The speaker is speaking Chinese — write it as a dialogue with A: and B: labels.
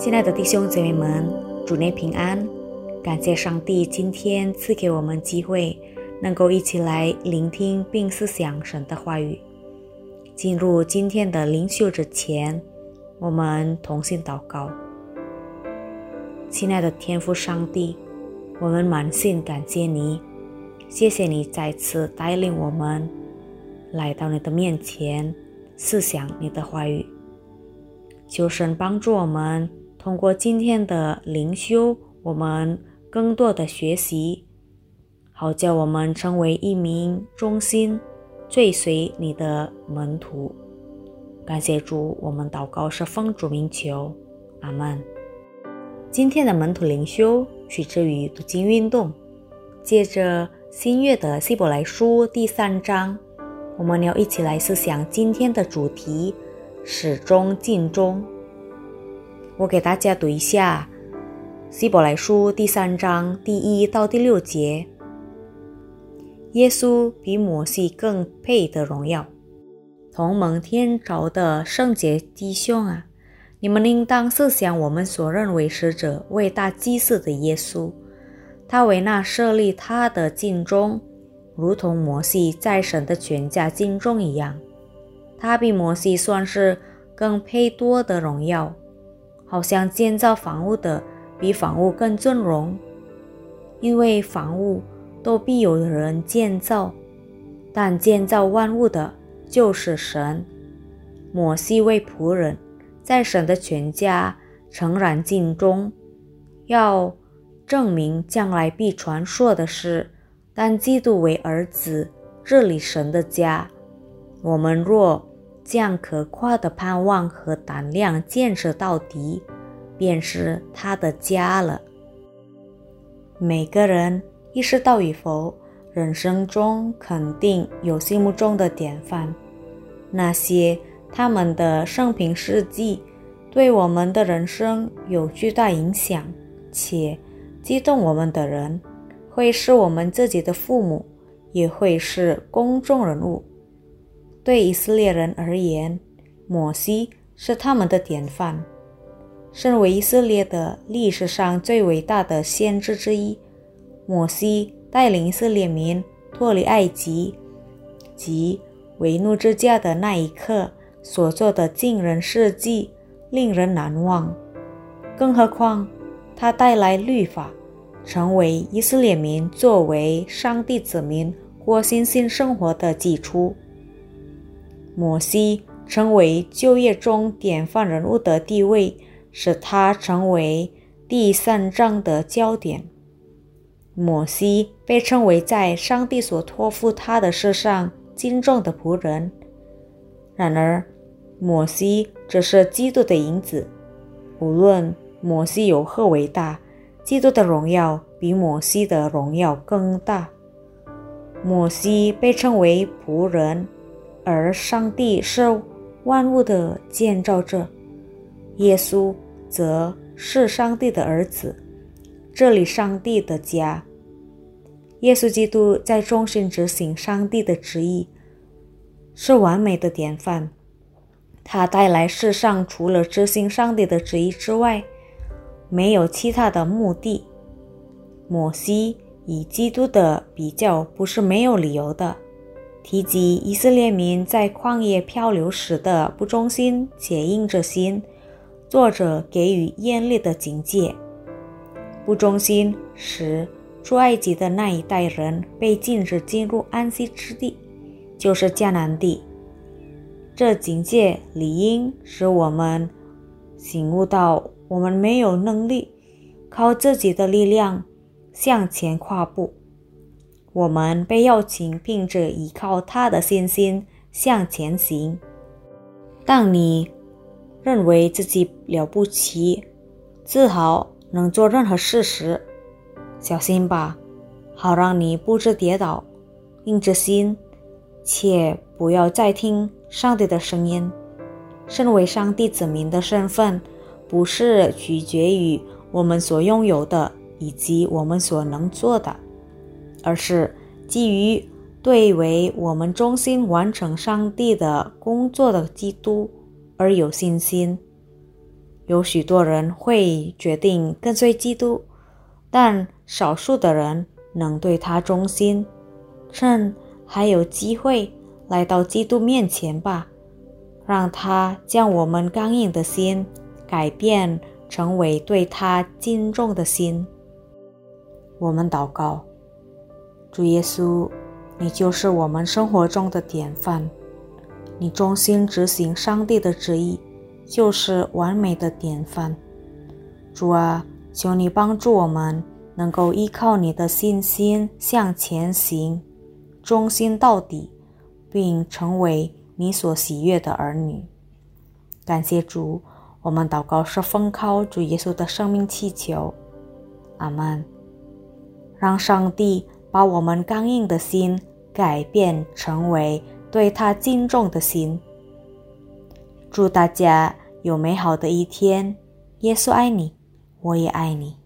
A: 亲爱的弟兄姐妹们，主内平安！感谢上帝今天赐给我们机会，能够一起来聆听并思想神的话语。进入今天的灵修之前，我们同心祷告。亲爱的天父上帝，我们满心感谢你，谢谢你再次带领我们来到你的面前，思想你的话语。求神帮助我们。通过今天的灵修，我们更多的学习，好叫我们成为一名忠心追随你的门徒。感谢主，我们祷告是奉主名求，阿门。今天的门徒灵修取自于读经运动，借着新月的希伯来书第三章，我们要一起来思想今天的主题：始终尽忠。我给大家读一下《希伯来书》第三章第一到第六节：耶稣比摩西更配得荣耀。同蒙天朝的圣洁弟兄啊，你们应当设想我们所认为使者伟大祭司的耶稣，他为那设立他的敬忠，如同摩西在神的全家敬忠一样。他比摩西算是更配多的荣耀。好像建造房屋的比房屋更尊荣，因为房屋都必有人建造，但建造万物的就是神。摩西为仆人，在神的全家诚然尽忠，要证明将来必传说的事。但基督为儿子治理神的家，我们若。将可夸的盼望和胆量建设到底，便是他的家了。每个人意识到与否，人生中肯定有心目中的典范，那些他们的生平事迹对我们的人生有巨大影响且激动我们的人，会是我们自己的父母，也会是公众人物。对以色列人而言，摩西是他们的典范。身为以色列的历史上最伟大的先知之一，摩西带领以色列民脱离埃及及为奴之家的那一刻所做的惊人事迹，令人难忘。更何况，他带来律法，成为以色列民作为上帝子民过信心生活的基础。摩西成为就业中典范人物的地位，使他成为第三章的焦点。摩西被称为在上帝所托付他的事上精重的仆人。然而，摩西只是基督的影子。无论摩西有何伟大，基督的荣耀比摩西的荣耀更大。摩西被称为仆人。而上帝是万物的建造者，耶稣则是上帝的儿子，这里上帝的家。耶稣基督在忠心执行上帝的旨意，是完美的典范。他带来世上除了执行上帝的旨意之外，没有其他的目的。摩西与基督的比较不是没有理由的。提及以色列民在旷野漂流时的不忠心且硬着心，作者给予严厉的警戒。不忠心使出埃及的那一代人被禁止进入安息之地，就是迦南地。这警戒理应使我们醒悟到，我们没有能力靠自己的力量向前跨步。我们被邀请，凭着依靠他的信心向前行。当你认为自己了不起、自豪能做任何事时，小心吧，好让你不知跌倒。硬着心，且不要再听上帝的声音。身为上帝子民的身份，不是取决于我们所拥有的以及我们所能做的。而是基于对为我们忠心完成上帝的工作的基督而有信心。有许多人会决定跟随基督，但少数的人能对他忠心，趁还有机会来到基督面前吧，让他将我们刚硬的心改变成为对他敬重的心。我们祷告，主耶稣，你就是我们生活中的典范，你忠心执行上帝的旨意。就是完美的典范。主啊，求你帮助我们，能够依靠你的信心向前行，忠心到底，并成为你所喜悦的儿女。感谢主，我们祷告是奉靠主耶稣的生命祈求。阿门。让上帝把我们刚硬的心改变成为对他敬重的心。祝大家。有美好的一天，耶稣爱你，我也爱你。